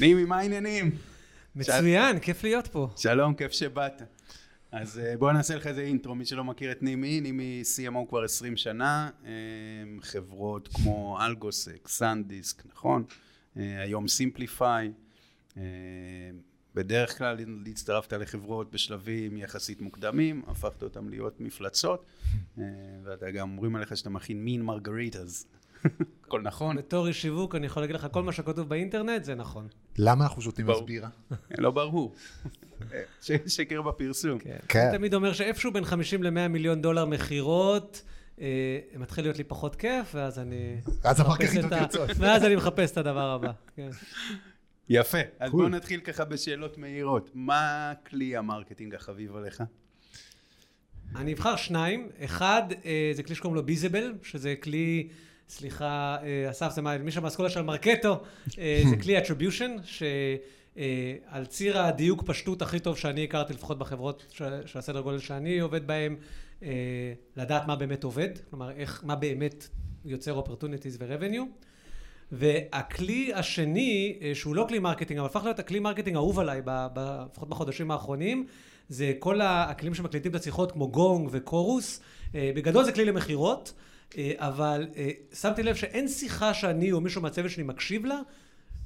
נימי, מה העניינים? מצוין, כיף להיות פה. שלום, כיף שבאת. אז אה, בוא נעשה לך איזה intro, מי שלא מכיר את נימי, נימי CMO כבר 20 שנה, אה, חברות כמו AlgoSec, SanDisk, נכון? אה, היום Siemplify. בדרך כלל הצטרפת לחברות בשלבים יחסית מוקדמים, הפכת אותם להיות מפלצות, ואתה גם אומרים עליך שאתה מכין mean margaritas. הכל נכון. בתור איש שיווק אני יכול להגיד לך, כל מה שכתוב באינטרנט זה נכון. למה אנחנו שותים אז בירה? לא ברור. שקר בפרסום. כן. כן. אני תמיד אומר שאיפשהו בין 50 ל-100 מיליון דולר מכירות, אה, מתחיל להיות לי פחות כיף, ואז אני... ואז ה marketing יותר תרצות. ואז אני מחפש את הדבר הבא. כן. יפה. אז בואו נתחיל ככה בשאלות מהירות. מה כלי ה marketing החביב עליך? אני אבחר שניים. אחד, אה, זה כלי שקוראים לו Bizible, שזה כלי... סליחה, אה, אסף, זה מי שמאסכולה של Marketo, אה, זה כלי attribution, שעל ציר הדיוק פשטות הכי טוב שאני הכרתי, לפחות בחברות של הסדר גודל שאני עובד בהן, אה, לדעת מה באמת עובד, כלומר, איך, מה באמת יוצר opportunities ו-revenue. והכלי השני, שהוא לא כלי marketing, אבל הפך להיות הכלי marketing האהוב עליי, לפחות בחודשים האחרונים, זה כל הכלים שמקליטים את השיחות כמו Gong ו Chorus. בגדול זה כלי למכירות. אה, אבל אה, שמתי לב שאין שיחה שאני או מישהו מהצוות שלי מקשיב לה,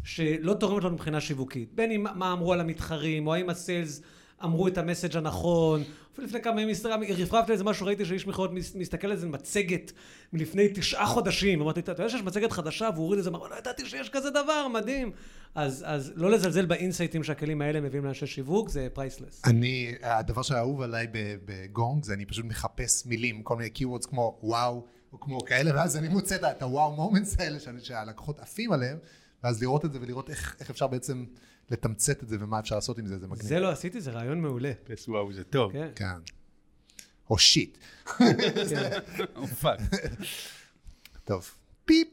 שלא תורמת לנו מבחינה שיווקית. בין אם מה אמרו על המתחרים, או האם ה sales אמרו את ה message הנכון. אפילו לפני כמה ימים רפרפתי איזה משהו, ראיתי שאיש מכירות מסתכל על איזה מצגת מלפני תשעה חודשים. אמרתי, אתה יודע שיש מצגת חדשה, והוא הוריד את זה, אמר, לא ידעתי שיש כזה דבר, מדהים. אז, אז לא לזלזל באינסייטים שהכלים האלה מביאים לאנשי שיווק, זה priceless. אני, הדבר שהאהוב עליי בגונג, זה אני פשוט מחפש מילים, כל מיני keywords כמו וואו. או כמו כאלה, ואז אני מוצא את ה wow moments האלה שהלקוחות עפים עליהם, ואז לראות את זה ולראות איך, איך אפשר בעצם לתמצת את זה ומה אפשר לעשות עם זה, זה מגניב. זה לא עשיתי, זה רעיון מעולה. פאס וואו, זה טוב. כן. כן. או shit. או fuck. טוב, פיפ.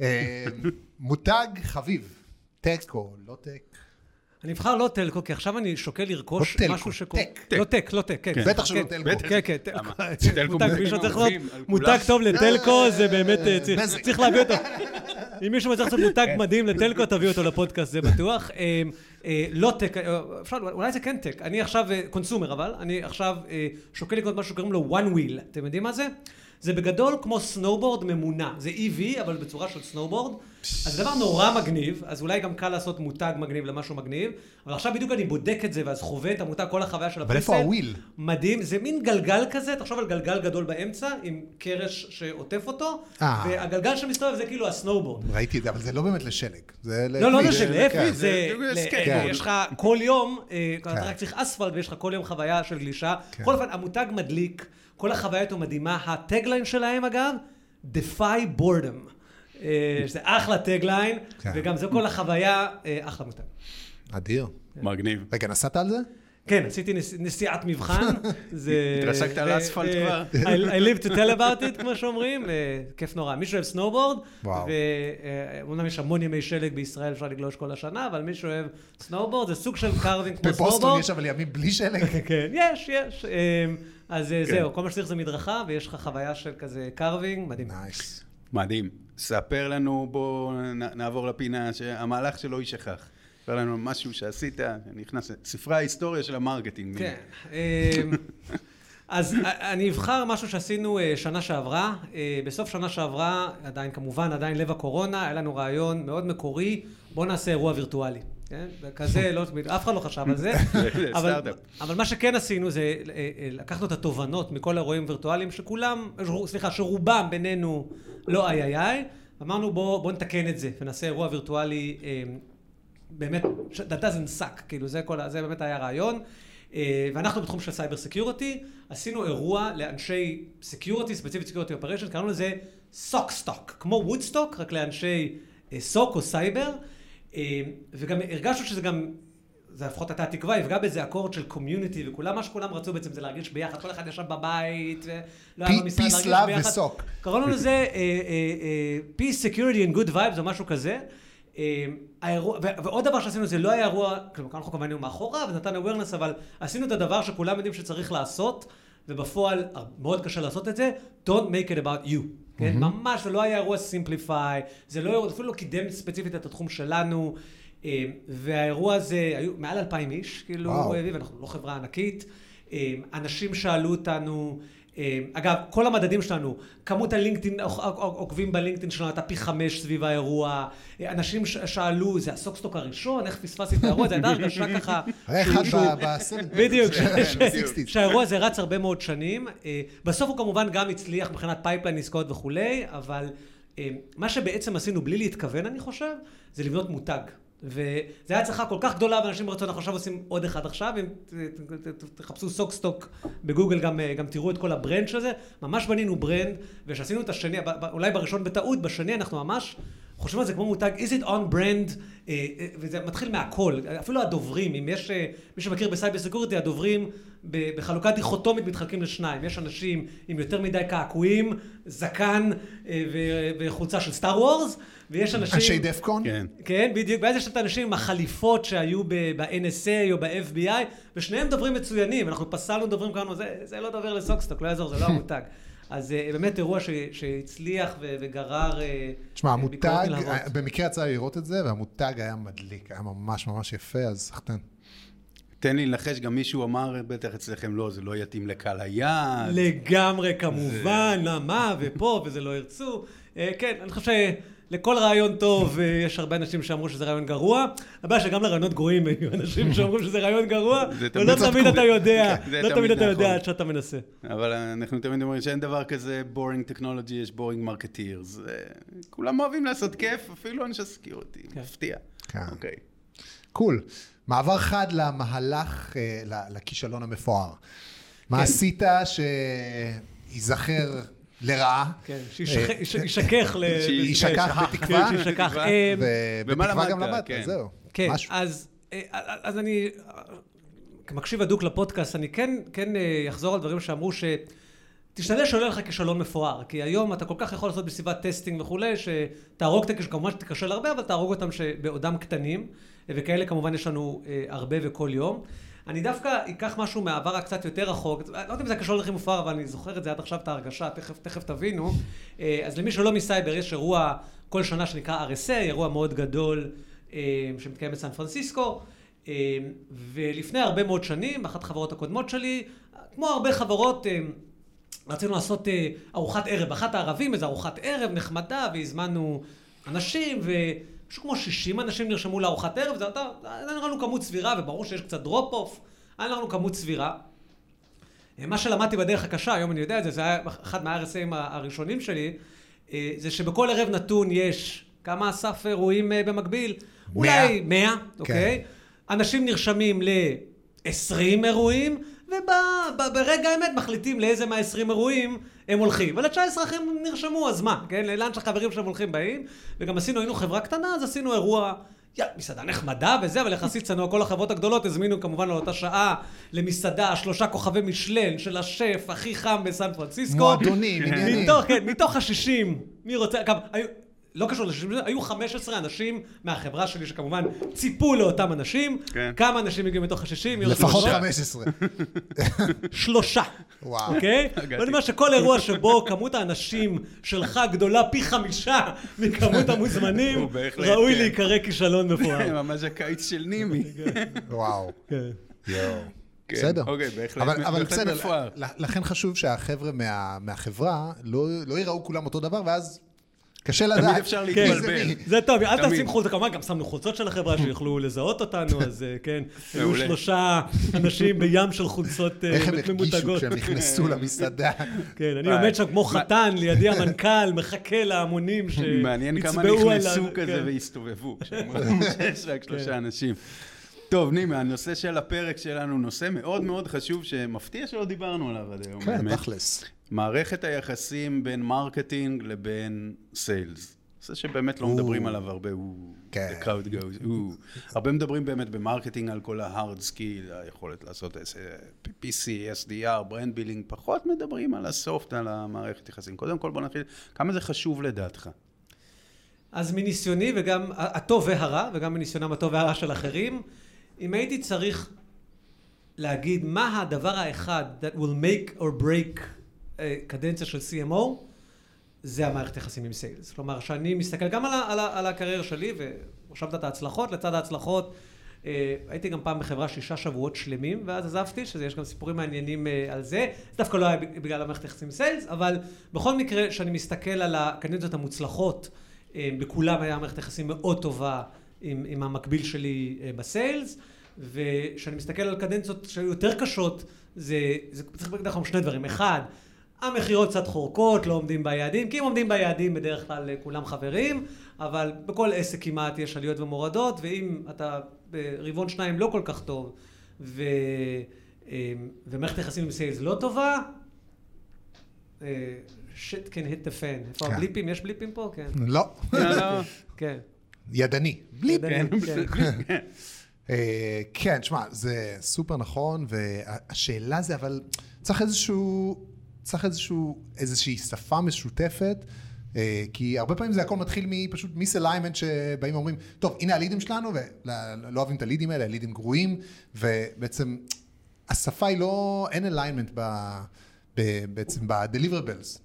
אה, מותג חביב, tech או לא tech? אני אבחר לא telco, כי עכשיו אני שוקל לרכוש לא משהו ש... tech. לא tech, לא tech, כן. בטח שלא telco. כן, כן, telco. מישהו צריך לעשות מותג טוב ל telco, זה באמת, אה, צריך להביא אותו. אם מישהו מצליח לעשות מותג מדהים ל telco, תביא אותו לפודקאסט, זה בטוח. אה, אה, לא tech, אולי זה כן tech. אני עכשיו consumer, אבל, אני עכשיו שוקל לקנות משהו שקוראים לו one wheel. אתם יודעים מה זה? זה בגדול כמו סנובורד ממונע. זה EV, אבל בצורה של סנובורד. אז זה דבר נורא מגניב, אז אולי גם קל לעשות מותג מגניב למשהו מגניב, אבל עכשיו בדיוק אני בודק את זה, ואז חווה את המותג, כל החוויה של ה pre-sale. אבל איפה ה wheel? מדהים, זה מין גלגל כזה, תחשוב על גלגל גדול באמצע, עם קרש שעוטף אותו, אה. והגלגל שמסתובב זה כאילו הסנובורד. ראיתי את זה, אבל זה לא באמת לשלג. זה לא, לא לשלג, להפך, זה... יש לך כל יום, אה, אתה רק צריך אספלט ויש לך כל יום חוויה של גלישה. בכל אופן, המותג מדליק. כל החוויה איתו מדהימה. ה tagline שלהם אגב, Defy Boredom. אה, שזה אחלה tagline, כן. וגם זו כל החוויה, אה, אחלה מותג. אדיר. מגניב. רגע, נסעת על זה? כן, עשיתי נסיעת מבחן. התרסקת על אספלט כבר? I live to tell about it, כמו שאומרים, כיף נורא. מישהו אוהב סנובורד, ואומנם אין המון ימי שלג בישראל, אפשר לגלוש כל השנה, אבל מישהו אוהב סנובורד, זה סוג של carving כמו סנובורד. בבוסטון יש אבל ימים בלי שלג. כן, יש, יש. אז כן. זהו, כל מה שצריך זה מדרכה, ויש לך חוויה של כזה carving, מדהים. nice. מדהים. ספר לנו, בואו נעבור לפינה, שהמהלך שלא יישכח. ספר לנו משהו שעשית, נכנס לספרי ההיסטוריה של ה marketing. כן. אמ, אז אני אבחר משהו שעשינו אה, שנה שעברה. אה, בסוף שנה שעברה, עדיין כמובן, עדיין לב הקורונה, היה לנו רעיון מאוד מקורי, בואו נעשה אירוע וירטואלי. כן? וכזה, לא, אף אחד לא חשב על זה. אבל, אבל מה שכן עשינו זה אה, לקחנו את התובנות מכל האירועים וירטואליים שכולם, סליחה, שרובם בינינו לא אי אי אי. אמרנו בואו בוא נתקן את זה ונעשה אירוע וירטואלי באמת, that doesn't suck, כאילו זה, כל, זה באמת היה רעיון. אה, ואנחנו בתחום של סייבר security, עשינו אירוע לאנשי security, ספציפית security operation, קראנו לזה SOCstock, כמו וודסטוק, רק לאנשי SOC אה, או סייבר, אה, וגם הרגשנו שזה גם, זה לפחות הייתה התקווה, יפגע באיזה אקורד של קומיוניטי, וכולם, מה שכולם רצו בעצם זה להרגיש ביחד, כל אחד ישב בבית, ולא היה במשרד להרגיש ביחד. וסוק. קראנו לזה Peace, Security and Good Vibes, או משהו כזה. אמ, האירוע, ועוד דבר שעשינו זה לא היה אירוע, כלומר אנחנו כמובן היינו מאחורה ונתנו awareness, אבל עשינו את הדבר שכולם יודעים שצריך לעשות, ובפועל מאוד קשה לעשות את זה, don't make it about you. כן? ממש, זה לא היה אירוע Siemplify, זה לא, אפילו לא קידם ספציפית את התחום שלנו. אה, והאירוע הזה, היו מעל אלפיים איש, כאילו. אה, ואנחנו לא חברה ענקית. אה, אנשים שאלו אותנו, אה, אגב, כל המדדים שלנו, כמות הלינקדאין, עוק- עוק- עוקבים בלינקדאין שלנו הייתה פי חמש סביב האירוע. אה, אנשים שאלו, זה ה SOCstock הראשון? איך פספסתי את האירוע? זה הייתה הרגשה ככה... שהוא- אחד בסרט. בדיוק, ש- ש- ב-60s. שהאירוע הזה רץ הרבה מאוד שנים. אה, בסוף הוא כמובן גם הצליח מבחינת pipeline עסקאות וכולי, אבל אה, מה שבעצם עשינו בלי להתכוון, אני חושב, זה לבנות מותג. וזו הייתה הצלחה כל כך גדולה, ואנשים רצו, אנחנו עכשיו עושים עוד אחד עכשיו, אם תחפשו SOCstock בגוגל, גם, גם תראו את כל ה brand של זה. ממש בנינו brand, וכשעשינו את השני, אולי בראשון בטעות, בשני אנחנו ממש חושבים על זה כמו מותג, is it on brand, אה, אה, וזה מתחיל מהכל, אפילו הדוברים, אם יש, אה, מי שמכיר בסייבר security, הדוברים בחלוקה דיכוטומית מתחלקים לשניים, יש אנשים עם יותר מדי קעקועים, זקן אה, ו- וחולצה של סטאר וורס, ויש אנשים... אנשי דפקון? כן. כן, בדיוק. ואז יש את האנשים עם החליפות שהיו ב-NSA או ב-FBI, ושניהם דוברים מצוינים. אנחנו פסלנו דוברים כאלה, זה, זה לא דובר לסוקסטוק, לא יעזור, זה לא המותג. אז אה, באמת אירוע ש, שהצליח ו- וגרר... אה, תשמע, המותג, במקרה יצא לי לראות את זה, והמותג היה מדליק, היה ממש ממש יפה, אז סחטן. תן לי לנחש, גם מישהו אמר, בטח אצלכם לא, זה לא יתאים לקהל היעד. לגמרי, כמובן, למה, ופה, וזה לא ירצו. אה, כן, אני חושב שלכל רעיון טוב אה, יש הרבה אנשים שאמרו שזה רעיון גרוע. הבעיה שגם לרעיונות גרועים היו אנשים שאמרו שזה רעיון גרוע, זה תמיד ולא צדקו. תמיד אתה יודע, כן, זה לא תמיד אתה יודע. עד שאתה מנסה. אבל אנחנו תמיד אומרים שאין דבר כזה boring technology, יש boring marketeers. אה, כולם אוהבים לעשות כיף, אפילו אנשי סקיורטי, כן. מפתיע. כן. אוקיי. קול. מעבר חד למהלך, אה, ל- לכישלון המפואר. מה כן. עשית שייזכר לרעה? כן, שישכ- יש- יישכח ל... בתקווה? כן, שישכח. בתקווה. אה, ומה ובתקווה גם למדת? כן. זהו. כן. אז, אה, אז אני, אה, כמקשיב הדוק לפודקאסט, אני כן, כן אה, אחזור על דברים שאמרו ש... תשתדל יהיה לך כישלון מפואר, כי היום אתה כל כך יכול לעשות בסביבת testing וכולי, שתהרוג את הכישלון, כמובן שתיכשל הרבה, אבל תהרוג אותם בעודם קטנים, וכאלה כמובן יש לנו אה, הרבה וכל יום. אני דווקא אקח משהו מהעבר הקצת יותר רחוק, לא יודע אם זה הכישלון הכי מופר, אבל אני זוכר את זה עד עכשיו, את ההרגשה, תכף, תכף תבינו. אה, אז למי שלא מסייבר, יש אירוע כל שנה שנקרא RSA, אירוע מאוד גדול אה, שמתקיים בסן פרנסיסקו, אה, ולפני הרבה מאוד שנים, באחת החברות הקודמות שלי, כמו הרבה חברות, רצינו לעשות אה, ארוחת ערב, באחת הערבים, איזו ארוחת ערב נחמדה, והזמנו אנשים, ומשהו כמו 60 אנשים נרשמו לארוחת ערב, זה היה נראה לנו כמות סבירה, וברור שיש קצת drop-off, היה נראה לנו כמות סבירה. אה, מה שלמדתי בדרך הקשה, היום אני יודע את זה, זה היה אחד מה-RSAים הראשונים שלי, אה, זה שבכל ערב נתון יש כמה, אסף, אירועים במקביל? אולי 100, אוקיי? אנשים נרשמים ל-20 אירועים, וברגע האמת מחליטים לאיזה מה-20 אירועים הם הולכים. ול-19 אחרים נרשמו, אז מה? כן? לאן שהחברים שלהם הולכים באים. וגם עשינו, היינו חברה קטנה, אז עשינו אירוע, יא, מסעדה נחמדה וזה, אבל יחסית צנוע, כל החברות הגדולות הזמינו כמובן לאותה שעה למסעדה, שלושה כוכבי משלן של השף הכי חם בסן פרנסיסקו. מועדונים, עניינים. מתוך, כן, מתוך השישים, מי רוצה, היו, לא קשור לשישים, היו 15 אנשים מהחברה שלי שכמובן ציפו לאותם אנשים. כן. כמה אנשים הגיעו מתוך השישים? מי רוצה לפחות לשאול? 15. שלושה. וואו. אוקיי? ואני אומר שכל אירוע שבו כמות האנשים שלך גדולה פי חמישה מכמות המוזמנים, ראוי כן. להיקרא כישלון מפואר. ממש הקיץ של נימי. וואו. כן. יואו. כן, בסדר. אוקיי, בהחלט אבל, בסדר, מפואר. לכן חשוב שהחבר'ה מה, מהחברה לא, לא ייראו כולם אותו דבר, ואז קשה לדעת. תמיד אפשר להתבלבל. זה טוב, אל. תשים חולצות, כמובן גם שמנו חולצות של החברה שיוכלו לזהות אותנו, אז אה, כן, היו. שלושה אנשים בים של חולצות אה, איך הם הרגישו ממותגות. כשהם נכנסו למסעדה. כן, אני. עומד שם כמו חתן, לידי המנכ"ל, מחכה להמונים שנצבעו מעניין כמה עליו. נכנסו כזה כן. והסתובבו, כשהם ראו שיש רק שלושה אנשים. טוב, נימה, הנושא של הפרק שלנו נושא מאוד מאוד חשוב, שמפתיע שלא דיברנו עליו עד היום. כן. תכלס. מערכת היחסים בין marketing לבין sales. נושא שבאמת לא. מדברים עליו הרבה, הוא... כן. the crowd goes, הוא. הרבה מדברים באמת ב marketing על כל ה-hard skill, היכולת לעשות איזה PPC, SDR, brand building, פחות מדברים על ה soft, על המערכת יחסים. קודם כל בוא נתחיל, כמה זה חשוב לדעתך? אז מניסיוני וגם הטוב והרע, וגם מניסיונם הטוב והרע של אחרים, אם הייתי צריך להגיד מה הדבר האחד that will make or break קדנציה של CMO, זה המערכת יחסים עם sales. כלומר, שאני מסתכל גם על, על, על הקריירה שלי, רשמת את ההצלחות, לצד ההצלחות אה, הייתי גם פעם בחברה שישה שבועות שלמים, ואז עזבתי, שיש גם סיפורים מעניינים אה, על זה. דווקא לא היה בגלל המערכת יחסים סיילס, אבל בכל מקרה, כשאני מסתכל על הקנדידות המוצלחות, אה, בכולם היה מערכת יחסים מאוד טובה עם, עם המקביל שלי בסיילס, וכשאני מסתכל על קדנציות שהיו יותר קשות, זה, זה צריך להגיד לכם שני דברים. אחד, המכירות קצת חורקות, לא עומדים ביעדים, כי אם עומדים ביעדים בדרך כלל כולם חברים, אבל בכל עסק כמעט יש עליות ומורדות, ואם אתה ברבעון שניים לא כל כך טוב, ו... אמ, ומערכת היחסים עם סיילס לא טובה, שיט can hit the fan. איפה כן. הבליפים? יש בליפים פה? כן. לא. לא. כן. ידני. בליפ. כן. אה, כן, שמע, זה סופר נכון, והשאלה זה, אבל צריך איזשהו, צריך איזשהו, איזושהי שפה משותפת. אה, כי הרבה פעמים זה הכל מתחיל מפשוט misalignment שבאים ואומרים, טוב, הנה ה leads שלנו, ולא אוהבים את ה leads האלה, ה leads גרועים, ובעצם השפה היא לא, אין alignment בעצם ב-deliverables.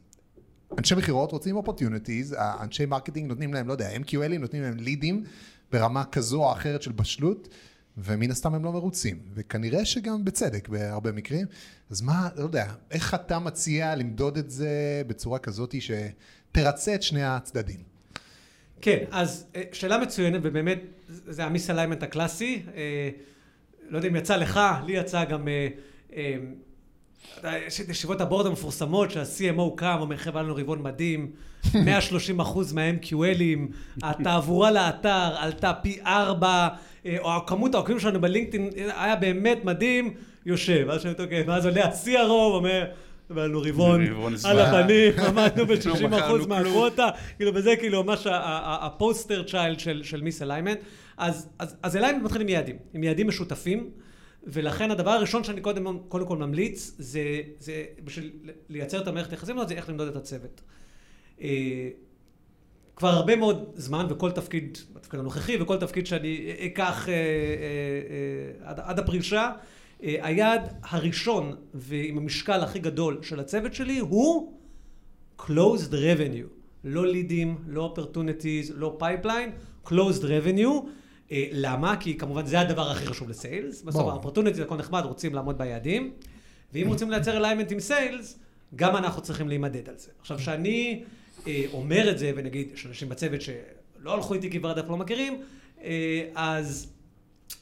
אנשי מכירות רוצים אופורטיוניטיז, אנשי marketing נותנים להם, לא יודע, MQL ים נותנים להם leads ברמה כזו או אחרת של בשלות, ומן הסתם הם לא מרוצים, וכנראה שגם בצדק בהרבה מקרים. אז מה, לא יודע, איך אתה מציע למדוד את זה בצורה כזאת שתרצה את שני הצדדים? כן, אז אה, שאלה מצוינת, ובאמת זה ה misalignment הקלאסי. אה, לא יודע אם יצא לך, לי יצא גם... אה, יש את ישיבות ה board המפורסמות שה-CMO קם, אומר חבר'ה, לנו רבעון מדהים, 130 אחוז מה-MQL ים, התעבורה לאתר עלתה פי ארבע, אה, או כמות העוקבים שלנו בלינקדאין היה באמת מדהים, יושב. ואז שואלים אותו, ואז עולה ה-CRO, אומר, והיה לנו רבעון על הפנים, עמדנו ב-60 ל- אחוז מה quota, כאילו, וזה כאילו ממש ה poster child של misalignment. אז alignment מתחיל עם יעדים, עם יעדים משותפים. ולכן הדבר הראשון שאני קודם, קודם כל ממליץ, זה, זה בשביל לייצר את המערכת היחסים הזאת, זה איך למדוד את הצוות. אה, כבר הרבה מאוד זמן, וכל תפקיד, בתפקיד הנוכחי, וכל תפקיד שאני אקח אה, אה, אה, עד, עד הפרישה, אה, היעד הראשון ועם המשקל הכי גדול של הצוות שלי הוא closed revenue. לא לידים, לא opportunities, לא pipeline, closed revenue. אה, למה? כי כמובן זה הדבר הכי חשוב לסיילס. בסוף האופורטוניטי זה הכל נחמד, רוצים לעמוד ביעדים. ואם רוצים לייצר אליימנט עם סיילס, גם אנחנו צריכים להימדד על זה. עכשיו, כשאני אה, אומר את זה, ונגיד, יש אנשים בצוות שלא הלכו איתי כברת דרך לא מכירים, אה, אז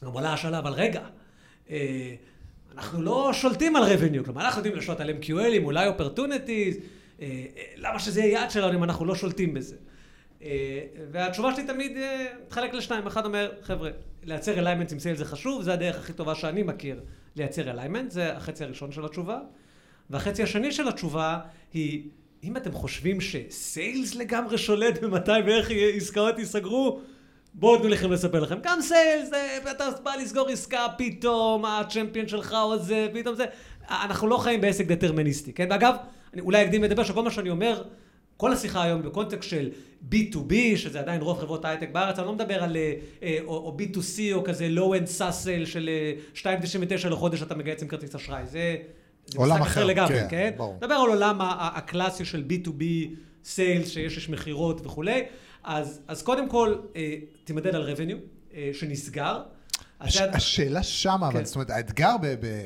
גם עולה השאלה, אבל רגע, אה, אנחנו לא שולטים על revenue, כלומר, אנחנו יודעים לשלוט על MQL ים, אולי אה, למה שזה יהיה יעד שלנו אם אנחנו לא שולטים בזה? אה, והתשובה שלי תמיד אה, מתחלק לשניים. אחד אומר, חבר'ה, לייצר alignment עם sales זה חשוב, זה הדרך הכי טובה שאני מכיר לייצר alignment, זה החצי הראשון של התשובה. והחצי השני של התשובה היא, אם אתם חושבים ש sales לגמרי שולט במתי ואיך עסקאות ייסגרו, בואו תנו לכם לספר לכם. גם סיילס, אה, אתה בא לסגור עסקה, פתאום הצ'מפיון שלך או זה, פתאום זה. אנחנו לא חיים בעסק דטרמיניסטי, כן? ואגב, אני אולי אקדים לדבר שכל מה שאני אומר, כל השיחה היום בקונטקסט של B2B, שזה עדיין רוב חברות ההייטק בארץ, אני לא מדבר על אה, או, או B2C או כזה low-end סאסל של 2.99 אה, לחודש אתה מגייס עם כרטיס אשראי. זה, זה עולם אחר, לגמרי, כן? כן? ברור. מדבר על עולם הקלאסי של B2B sales, שיש יש מכירות וכולי. אז, אז קודם כל, אה, תימדד על revenue שנסגר. הש, השאלה שמה, כן. אבל זאת אומרת, האתגר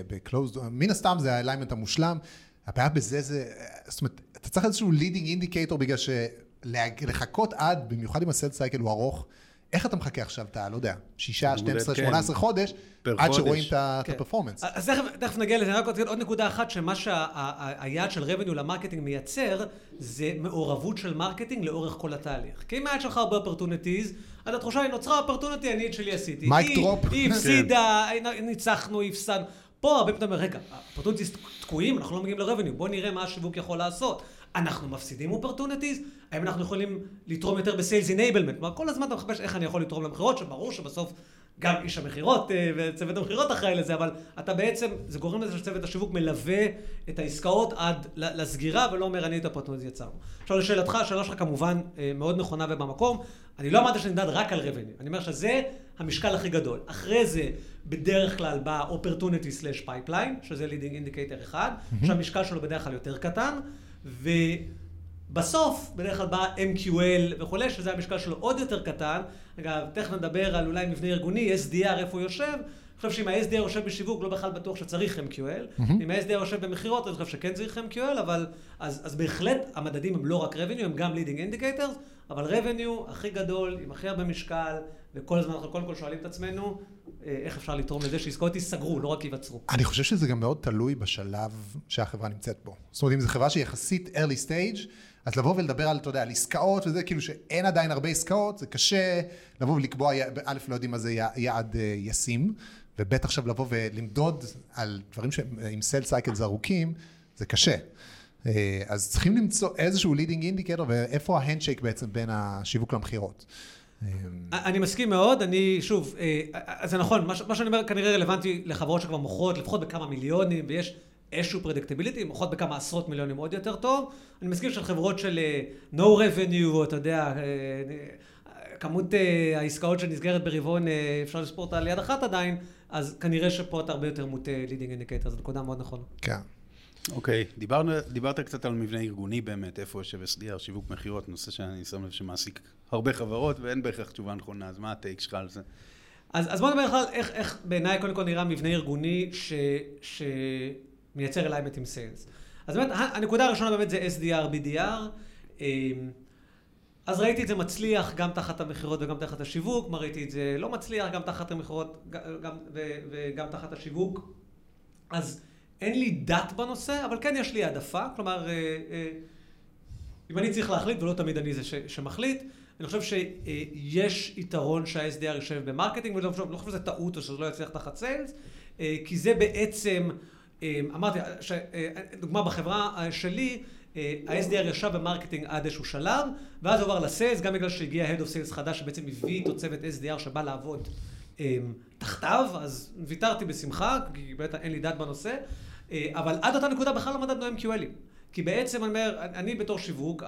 ב-closed, מן הסתם זה ה alignment המושלם. הבעיה בזה זה, זאת אומרת, אתה צריך איזשהו leading indicator בגלל שלחכות עד, במיוחד אם ה sales cycle הוא ארוך, איך אתה מחכה עכשיו את ה, לא יודע, שישה, 12, 18 חודש, עד שרואים את כן. ה performance? אז תכף נגיע לזה, רק עוד נקודה אחת, שמה שהיעד של revenue ל marketing מייצר, זה מעורבות של marketing לאורך כל התהליך. כי אם היעד שלך הרבה opportunities, אז התחושה היא נוצרה opportunity, אני את שלי עשיתי. mic drop. היא הפסידה, ניצחנו, הפסדנו. פה הרבה פעמים, רגע, opportunities תקועים, אנחנו לא מגיעים ל-revenue, בואו נראה מה השיווק יכול לעשות. אנחנו מפסידים opportunities? האם אנחנו יכולים לתרום יותר ב sales enablement? כלומר, כל הזמן אתה מחפש איך אני יכול לתרום למכירות, שברור שבסוף גם איש המכירות אה, וצוות המכירות אחראי לזה, אבל אתה בעצם, זה גורם לזה שצוות השיווק מלווה את העסקאות עד לסגירה, ולא אומר אני את הפרטנוז יצרנו. עכשיו לשאלתך, השאלה שלך כמובן אה, מאוד נכונה ובמקום. אני לא אמרתי שנמדד רק על revenue, אני אומר שזה המשקל הכי גדול. אחרי זה, בדרך כלל בא opportunity/pipeline, שזה leading indicator אחד, שהמשקל שלו בדרך כלל יותר קטן, ו... בסוף, בדרך כלל בא MQL וכולי, שזה המשקל שלו עוד יותר קטן. אגב, תכף נדבר על אולי מבנה ארגוני, SDR, איפה הוא יושב. חושב שאם ה-SDR יושב בשיווק, לא בכלל בטוח שצריך MQL. Mm-hmm. אם ה-SDR יושב במכירות, אני חושב שכן צריך MQL, אבל אז, אז בהחלט המדדים הם לא רק revenue, הם גם leading indicators, אבל revenue הכי גדול, עם הכי הרבה משקל, וכל הזמן אנחנו קודם כל שואלים את עצמנו, אה, איך אפשר לתרום לזה שעסקאות ייסגרו, לא רק ייווצרו. אני חושב שזה גם מאוד תלוי בשלב שהחברה נמצאת בו. זאת אומרת, אם זו חברה שהיא יחסית early stage, אז לבוא ולדבר על, אתה יודע, על עסקאות וזה, כאילו שאין עדיין הרבה עסקאות, זה קשה לבוא ולקבוע, א', לא יודעים מה זה יעד אה, ישים, וב' עכשיו לבוא ולמדוד על דברים שהם עם sales cycles ארוכים, זה קשה. אה, אז צריכים למצוא איזשהו leading indicator, ואיפה ה handshake בעצם בין השיווק למכירות. אני מסכים מאוד, אני, שוב, אה, זה נכון, מה שאני אומר כנראה רלוונטי לחברות שכבר מוכרות לפחות בכמה מיליונים, ויש איזשהו predictability, מוכרות בכמה עשרות מיליונים עוד יותר טוב. אני מסכים של חברות של אה, no revenue, אתה יודע, כמות העסקאות שנסגרת ברבעון, אפשר לספור אותה על יד אחת עדיין, אז כנראה שפה אתה הרבה יותר מוטה leading indicator, זו נקודה מאוד נכונה. כן. אוקיי, okay, דיברת קצת על מבנה ארגוני באמת, איפה יושב SDR, שיווק מכירות, נושא שאני שם לב שמעסיק הרבה חברות ואין בהכרח תשובה נכונה, אז מה ה take שלך על זה? אז, אז בוא נדבר בכלל איך, איך בעיניי קודם כל נראה מבנה ארגוני ש, שמייצר alignment עם sales. אז באמת, הנקודה הראשונה באמת זה SDR, BDR. אז ראיתי את זה מצליח גם תחת המכירות וגם תחת השיווק, וראיתי את זה לא מצליח גם תחת המכירות וגם תחת השיווק. אז אין לי דת בנושא, אבל כן יש לי העדפה. כלומר, אה, אה, אם אני צריך להחליט, ולא תמיד אני זה שמחליט, אני חושב שיש יתרון שה-SDR יושב ב marketing, ואני לא לא חושב שזה טעות או שזה לא יצליח תחת sales, אה, כי זה בעצם, אמרתי, דוגמה בחברה שלי, ה-SDR ישב ב marketing עד איזשהו שלב, ואז הוא עבר ל sales, גם בגלל שהגיע Head of Sales חדש שבעצם הביא איתו צוות SDR שבא לעבוד תחתיו, אז ויתרתי בשמחה, כי באמת אין לי דת בנושא. אה, אבל עד אותה נקודה בכלל לא מדדנו MQL ים. כי בעצם אני אומר, אני בתור שיווק,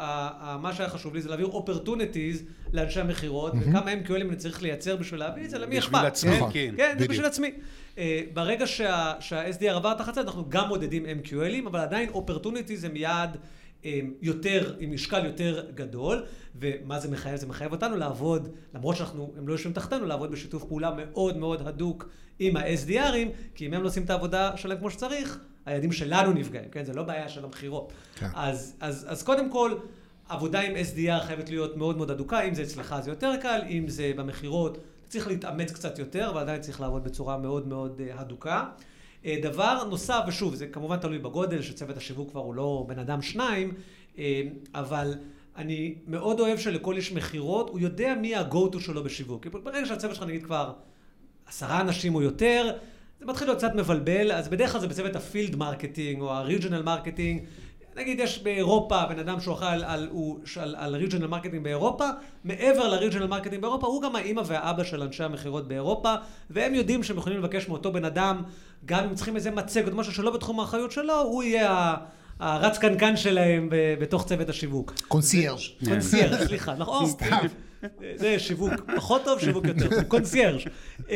מה שהיה חשוב לי זה להעביר opportunities לאנשי המכירות, וכמה MQL ים אני צריך לייצר בשביל להביא את זה, למי אכפת? בשביל עצמי, כן. כן, זה בשביל עצמי. אה, ברגע שה-SDR עבר תחת זה, אנחנו גם מודדים MQL ים, אבל עדיין opportunities הם יעד אה, יותר, עם משקל יותר גדול, ומה זה מחייב? זה מחייב אותנו לעבוד, למרות שאנחנו, הם לא יושבים תחתנו, לעבוד בשיתוף פעולה מאוד מאוד הדוק עם ה-SDR ים, כי אם הם לא עושים את העבודה שלהם כמו שצריך, היעדים שלנו נפגעים, כן? זה לא בעיה של המכירות. כן. אז, אז, אז קודם כל, עבודה עם SDR חייבת להיות מאוד מאוד הדוקה, אם זה אצלך זה יותר קל, אם זה במכירות, צריך להתאמץ קצת יותר, אבל עדיין צריך לעבוד בצורה מאוד מאוד אה, הדוקה. אה, דבר נוסף, ושוב, זה כמובן תלוי בגודל, שצוות השיווק כבר הוא לא בן אדם שניים, אה, אבל אני מאוד אוהב שלכל איש מכירות, הוא יודע מי ה-go-to שלו בשיווק. ברגע שהצוות שלך נגיד כבר עשרה אנשים או יותר, זה מתחיל להיות קצת מבלבל, אז בדרך כלל זה בצוות ה field marketing או ה regional marketing. נגיד יש באירופה בן אדם שהוא אחראי על, על, על, על regional marketing באירופה, מעבר ל regional marketing באירופה, הוא גם האימא והאבא של אנשי המכירות באירופה, והם יודעים שהם יכולים לבקש מאותו בן אדם, גם אם צריכים איזה מצגת משהו שלא בתחום האחריות שלו, הוא יהיה הרץ קנקן שלהם בתוך צוות השיווק. concierge. concierge, סליחה, נכון. זה שיווק פחות טוב, שיווק יותר טוב, קונסיירג'. אמ,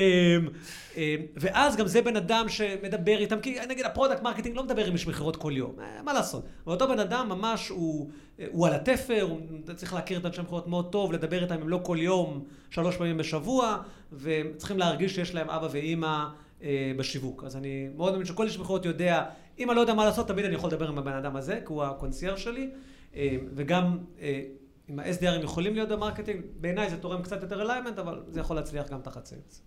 אמ, ואז גם זה בן אדם שמדבר איתם, כי נגיד ה product marketing לא מדבר עם איש מכירות כל יום, אה, מה לעשות? ואותו בן אדם ממש הוא, הוא על התפר, הוא צריך להכיר את אנשי המכירות מאוד טוב, לדבר איתם אם לא כל יום, שלוש פעמים בשבוע, וצריכים להרגיש שיש להם אבא ואימא אה, בשיווק. אז אני מאוד מאמין שכל איש מכירות יודע, אם אני לא יודע מה לעשות, תמיד אני יכול לדבר עם הבן אדם הזה, כי הוא הקונסיירג' שלי, אה, אם ה-SDR ים יכולים להיות ב marketing, בעיניי זה תורם קצת יותר alignment, אבל זה יכול להצליח גם תחת sales.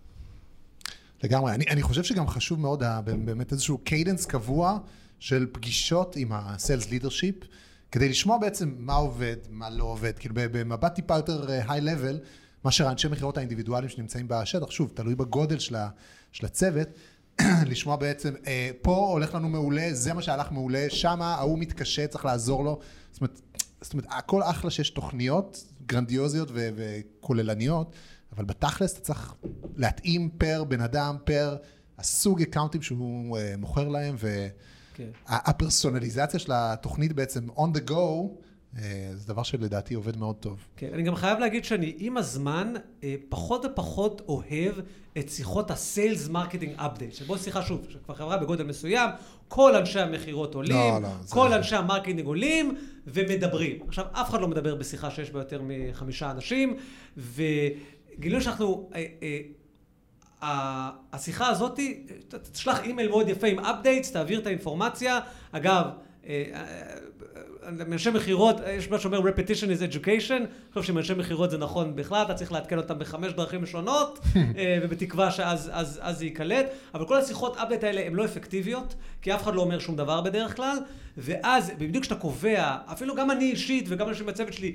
לגמרי. אני, אני חושב שגם חשוב מאוד באמת איזשהו cadence קבוע של פגישות עם ה-Sales Leadership, כדי לשמוע בעצם מה עובד, מה לא עובד. כאילו במבט טיפה יותר היי אה, לבל, מאשר האנשי מכירות האינדיבידואליים שנמצאים בשטח, שוב, תלוי בגודל של, ה, של הצוות, לשמוע בעצם, אה, פה הולך לנו מעולה, זה מה שהלך מעולה, שמה ההוא מתקשה, צריך לעזור לו. זאת אומרת, זאת אומרת, הכל אחלה שיש תוכניות גרנדיוזיות ו- וכוללניות, אבל בתכלס אתה צריך להתאים פר בן אדם, פר הסוג account ים שהוא uh, מוכר להם, והפרסונליזציה כן. של התוכנית בעצם on the go, אה, זה דבר שלדעתי עובד מאוד טוב. כן, אני גם חייב להגיד שאני עם הזמן אה, פחות ופחות אוהב את שיחות ה sales marketing update. שבו שיחה שוב, שכבר חברה בגודל מסוים, כל אנשי המכירות עולים, לא, לא, זה- כל אנשי ה marketing עולים ומדברים. עכשיו, אף אחד לא מדבר בשיחה שיש בה יותר מחמישה אנשים, וגילינו שאנחנו... אה, אה, השיחה הזאת, תשלח אימייל מאוד יפה עם updates, תעביר את האינפורמציה. אגב, אה, אה, מאנשי מכירות, יש מה שאומר repetition is education, אני חושב שמאנשי מכירות זה נכון בכלל, אתה צריך לעדכן אותם בחמש דרכים שונות, אה, ובתקווה שאז אז, אז זה ייקלט, אבל כל השיחות update האלה הן לא אפקטיביות, כי אף אחד לא אומר שום דבר בדרך כלל, ואז בדיוק כשאתה קובע, אפילו גם אני אישית וגם אנשים בצוות שלי,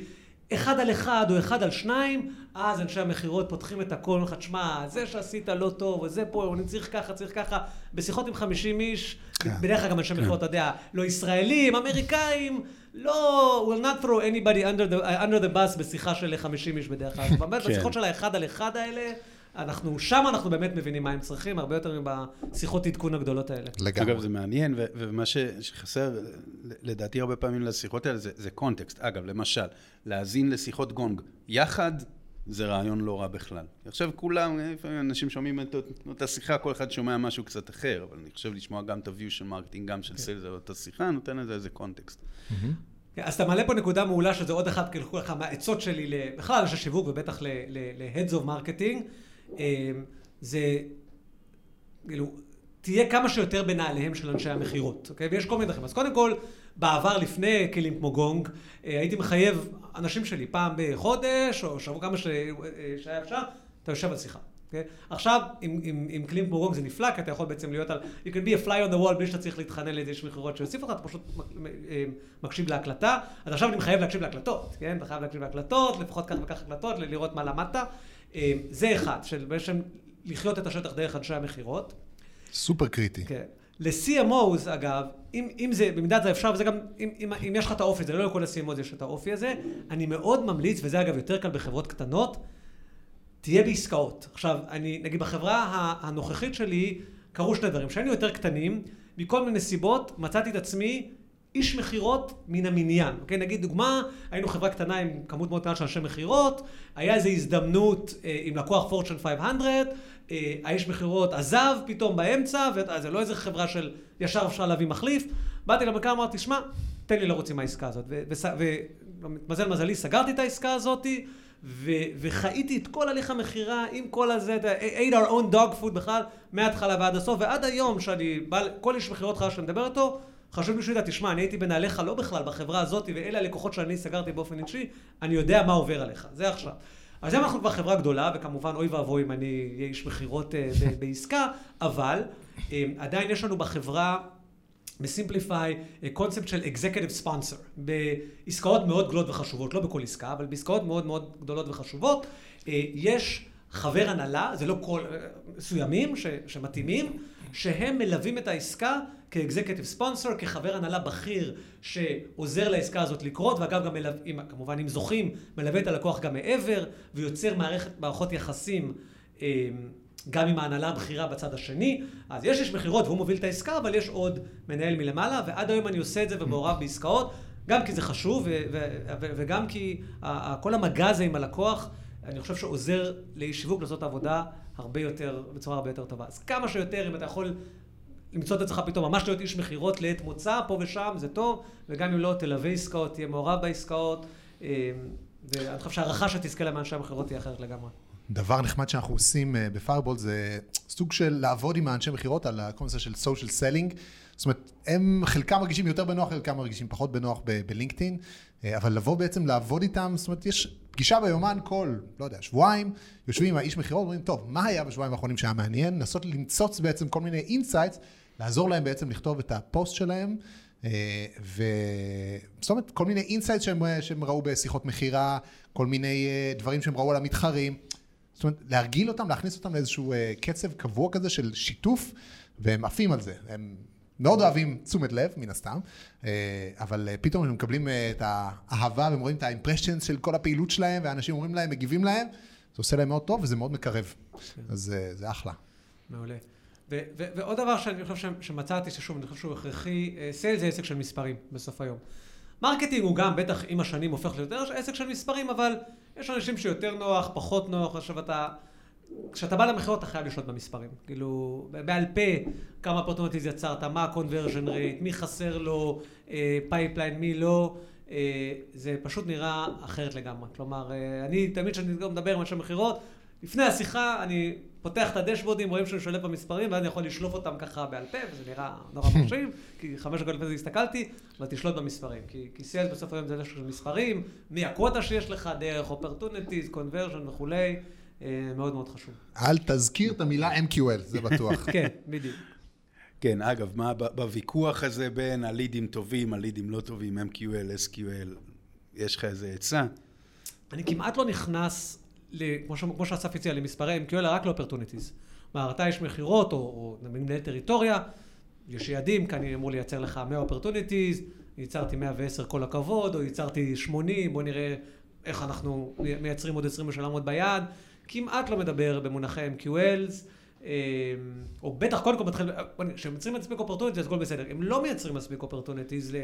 אחד על אחד או אחד על שניים, אז אנשי המכירות פותחים את הכל, אומרים לך, תשמע, זה שעשית לא טוב, וזה פה, אני צריך ככה, צריך ככה. בשיחות עם 50 איש, כן. בדרך כלל גם אנשי מכירות, אתה יודע, לא ישראלים, אמריקאים, לא, will not throw anybody under the, under the bus בשיחה של 50 איש בדרך כלל. באמת, כן. בשיחות של האחד על אחד האלה, אנחנו, שם אנחנו באמת מבינים מה הם צריכים, הרבה יותר מבשיחות עדכון הגדולות האלה. לגמרי. אגב, זה מעניין, ו- ומה ש- שחסר, לדעתי הרבה פעמים לשיחות האלה, זה, זה context. אגב, למשל, להאזין לשיחות גונג יחד, זה רעיון לא רע בכלל. עכשיו כולם, לפעמים אנשים שומעים את אותה שיחה, כל אחד שומע משהו קצת אחר, אבל אני חושב לשמוע גם את ה-view של marketing, גם של sales על אותה שיחה, נותן לזה איזה context. כן, אז אתה מעלה פה נקודה מעולה, שזה עוד אחת כאילו ככה מהעצות שלי, ל- בכלל לאנשי שיווק ובטח ל-Heads of Marketing, זה כאילו, תהיה כמה שיותר בנעליהם של אנשי המכירות, אוקיי? ויש כל מיני דרכים. אז קודם כל, בעבר, לפני כלים כמו גונג, אה, הייתי מחייב אנשים שלי פעם בחודש, או שבוע כמה אה, שהיה אפשר, אתה יושב על שיחה. אוקיי? עכשיו, עם, עם, עם כלים כמו גונג זה נפלא, כי אתה יכול בעצם להיות על... You can be a fly on the wall בלי שאתה צריך להתחנן לאיזה איש מכירות שיוסיף אותך, אתה פשוט אה, מקשיב להקלטה. אז עכשיו אני מחייב להקשיב להקלטות, כן? אתה חייב להקשיב להקלטות, לפחות כך וכך הקלטות, לראות מה למדת. אה, זה אחד, של בעצם לחיות את השטח דרך אנשי המכירות. סופר קריטי. כן. ל-CMOs, אגב, אם, אם זה, במידת זה אפשר, וזה גם, אם, אם, אם יש לך את האופי הזה, לא לכל ה-CMOs יש את האופי הזה, אני מאוד ממליץ, וזה אגב יותר קל בחברות קטנות, תהיה בעסקאות. עכשיו, אני, נגיד בחברה הנוכחית שלי, קרו שני דברים. כשהיינו יותר קטנים, מכל מיני סיבות, מצאתי את עצמי איש מכירות מן המניין. אוקיי? נגיד דוגמה, היינו חברה קטנה עם כמות מאוד קטנה של אנשי מכירות, היה איזו הזדמנות אה, עם לקוח פורצ'ן 500, אה, האיש מכירות עזב פתאום באמצע, ואז זה לא איזה חברה של ישר אפשר להביא מחליף. באתי למנכ"ל, אמרתי, שמע, תן לי לרוץ עם העסקה הזאת. ומזל מזלי, סגרתי את העסקה הזאתי. ו- וחייתי את כל הליך המכירה עם כל הזה, אתה יודע, ate our own dog food בכלל, מההתחלה ועד הסוף, ועד היום שאני בא, כל איש מכירות חדש שאני מדבר איתו, חשוב לי שהוא ידע, תשמע, אני הייתי בנעליך לא בכלל בחברה הזאת, ואלה הלקוחות שאני סגרתי באופן אישי, אני יודע מה עובר עליך, זה עכשיו. אז היום אנחנו כבר חברה גדולה, וכמובן אוי ואבוי אם אני אהיה איש מכירות אה, בעסקה, אבל אה, עדיין יש לנו בחברה בסימפליפיי קונספט של אקזקטיב ספונסר. בעסקאות מאוד גדולות וחשובות, לא בכל עסקה, אבל בעסקאות מאוד מאוד גדולות וחשובות, אה, יש חבר הנהלה, זה לא כל, אה, מסוימים שמתאימים, שהם מלווים את העסקה כאקזקטיב ספונסר, כחבר הנהלה בכיר שעוזר לעסקה הזאת לקרות, ואגב גם מלווה, כמובן אם זוכים, מלווה את הלקוח גם מעבר, ויוצר מערכת, מערכות יחסים. אה, גם עם ההנהלה הבכירה בצד השני. אז יש איש מכירות והוא מוביל את העסקה, אבל יש עוד מנהל מלמעלה, ועד היום אני עושה את זה ומעורב בעסקאות, גם כי זה חשוב, וגם כי כל המגע הזה עם הלקוח, אני חושב שעוזר לאיש שיווק לעשות עבודה הרבה יותר, בצורה הרבה יותר טובה. אז כמה שיותר, אם אתה יכול למצוא את עצמך פתאום ממש להיות איש מכירות לעת מוצא, פה ושם, זה טוב, וגם אם לא, תלווה עסקאות, תהיה מעורב בעסקאות, אה, ואני חושב שההערכה שתזכה להם מאנשי המכירות תהיה אחרת לגמרי. דבר נחמד שאנחנו עושים אה, ב Fireball זה סוג של לעבוד עם האנשי מכירות על הקונספט של social selling. זאת אומרת, הם חלקם מרגישים יותר בנוח, חלקם מרגישים פחות בנוח בלינקדאין, אה, אבל לבוא בעצם לעבוד איתם, זאת אומרת, יש פגישה ביומן כל, לא יודע, שבועיים, יושבים עם האיש מכירות, אומרים, טוב, מה היה בשבועיים האחרונים שהיה מעניין? לנסות למצוץ בעצם כל מיני insights, לעזור להם בעצם לכתוב את הפוסט שלהם. אה, ו... זאת אומרת, כל מיני insights שהם, שהם ראו בשיחות מכירה, כל מיני אה, דברים שהם ראו על המתחרים. זאת אומרת, להרגיל אותם, להכניס אותם לאיזשהו אה, קצב קבוע כזה של שיתוף, והם עפים על זה. הם מאוד אוהבים תשומת לב, מן הסתם, אה, אבל אה, פתאום הם מקבלים אה, את האהבה, והם רואים את ה impressions של כל הפעילות שלהם, ואנשים אומרים להם, מגיבים להם, זה עושה להם מאוד טוב, וזה מאוד מקרב. אז אה, זה אחלה. מעולה. ו- ו- ועוד דבר שאני חושב שמצאתי, ששוב, אני חושב שהוא הכרחי, sales זה עסק של מספרים בסוף היום. marketing הוא גם, בטח עם השנים הופך ליותר עסק של מספרים, אבל יש אנשים שיותר נוח, פחות נוח, עכשיו אתה... כשאתה בא למכירות אתה חייב לשלוט במספרים. כאילו, בעל פה, כמה opportunities יצרת, מה ה-conversion rate, מי חסר לו, pipeline, אה, מי לא. אה, זה פשוט נראה אחרת לגמרי. כלומר, אה, אני תמיד כשאני מדבר עם אנשי מכירות, לפני השיחה אני פותח את ה dashboard ים, רואים שאני שולט במספרים, ואז אני יכול לשלוף אותם ככה בעל פה, וזה נראה נורא מרשים, כי חמש דקות לפני זה הסתכלתי, אבל תשלוט במספרים. כי, כי sales בסוף היום זה dashboard של מספרים, מי ה quota שיש לך, דרך opportunities, conversion וכולי, מאוד מאוד חשוב. אל תזכיר את המילה MQL, זה בטוח. כן, בדיוק. כן, אגב, מה בוויכוח הזה בין הלידים טובים, הלידים לא טובים, MQL, SQL, יש לך איזה עצה? אני כמעט לא נכנס כמו שאסף הציע, למספרי MQL, רק ל opportunities. כלומר, אתה יש מכירות, או, מנהל טריטוריה, יש יעדים, כאן אני אמור לייצר לך 100 opportunities, ייצרתי 110 כל הכבוד, או ייצרתי 80, בוא נראה איך אנחנו מייצרים עוד 20 בשביל לעמוד ביעד. כמעט לא מדבר במונחי MQLs, אה, או בטח קודם כל מתחיל, כשהם מייצרים מספיק opportunities, אז הכל בסדר. הם לא מייצרים מספיק opportunities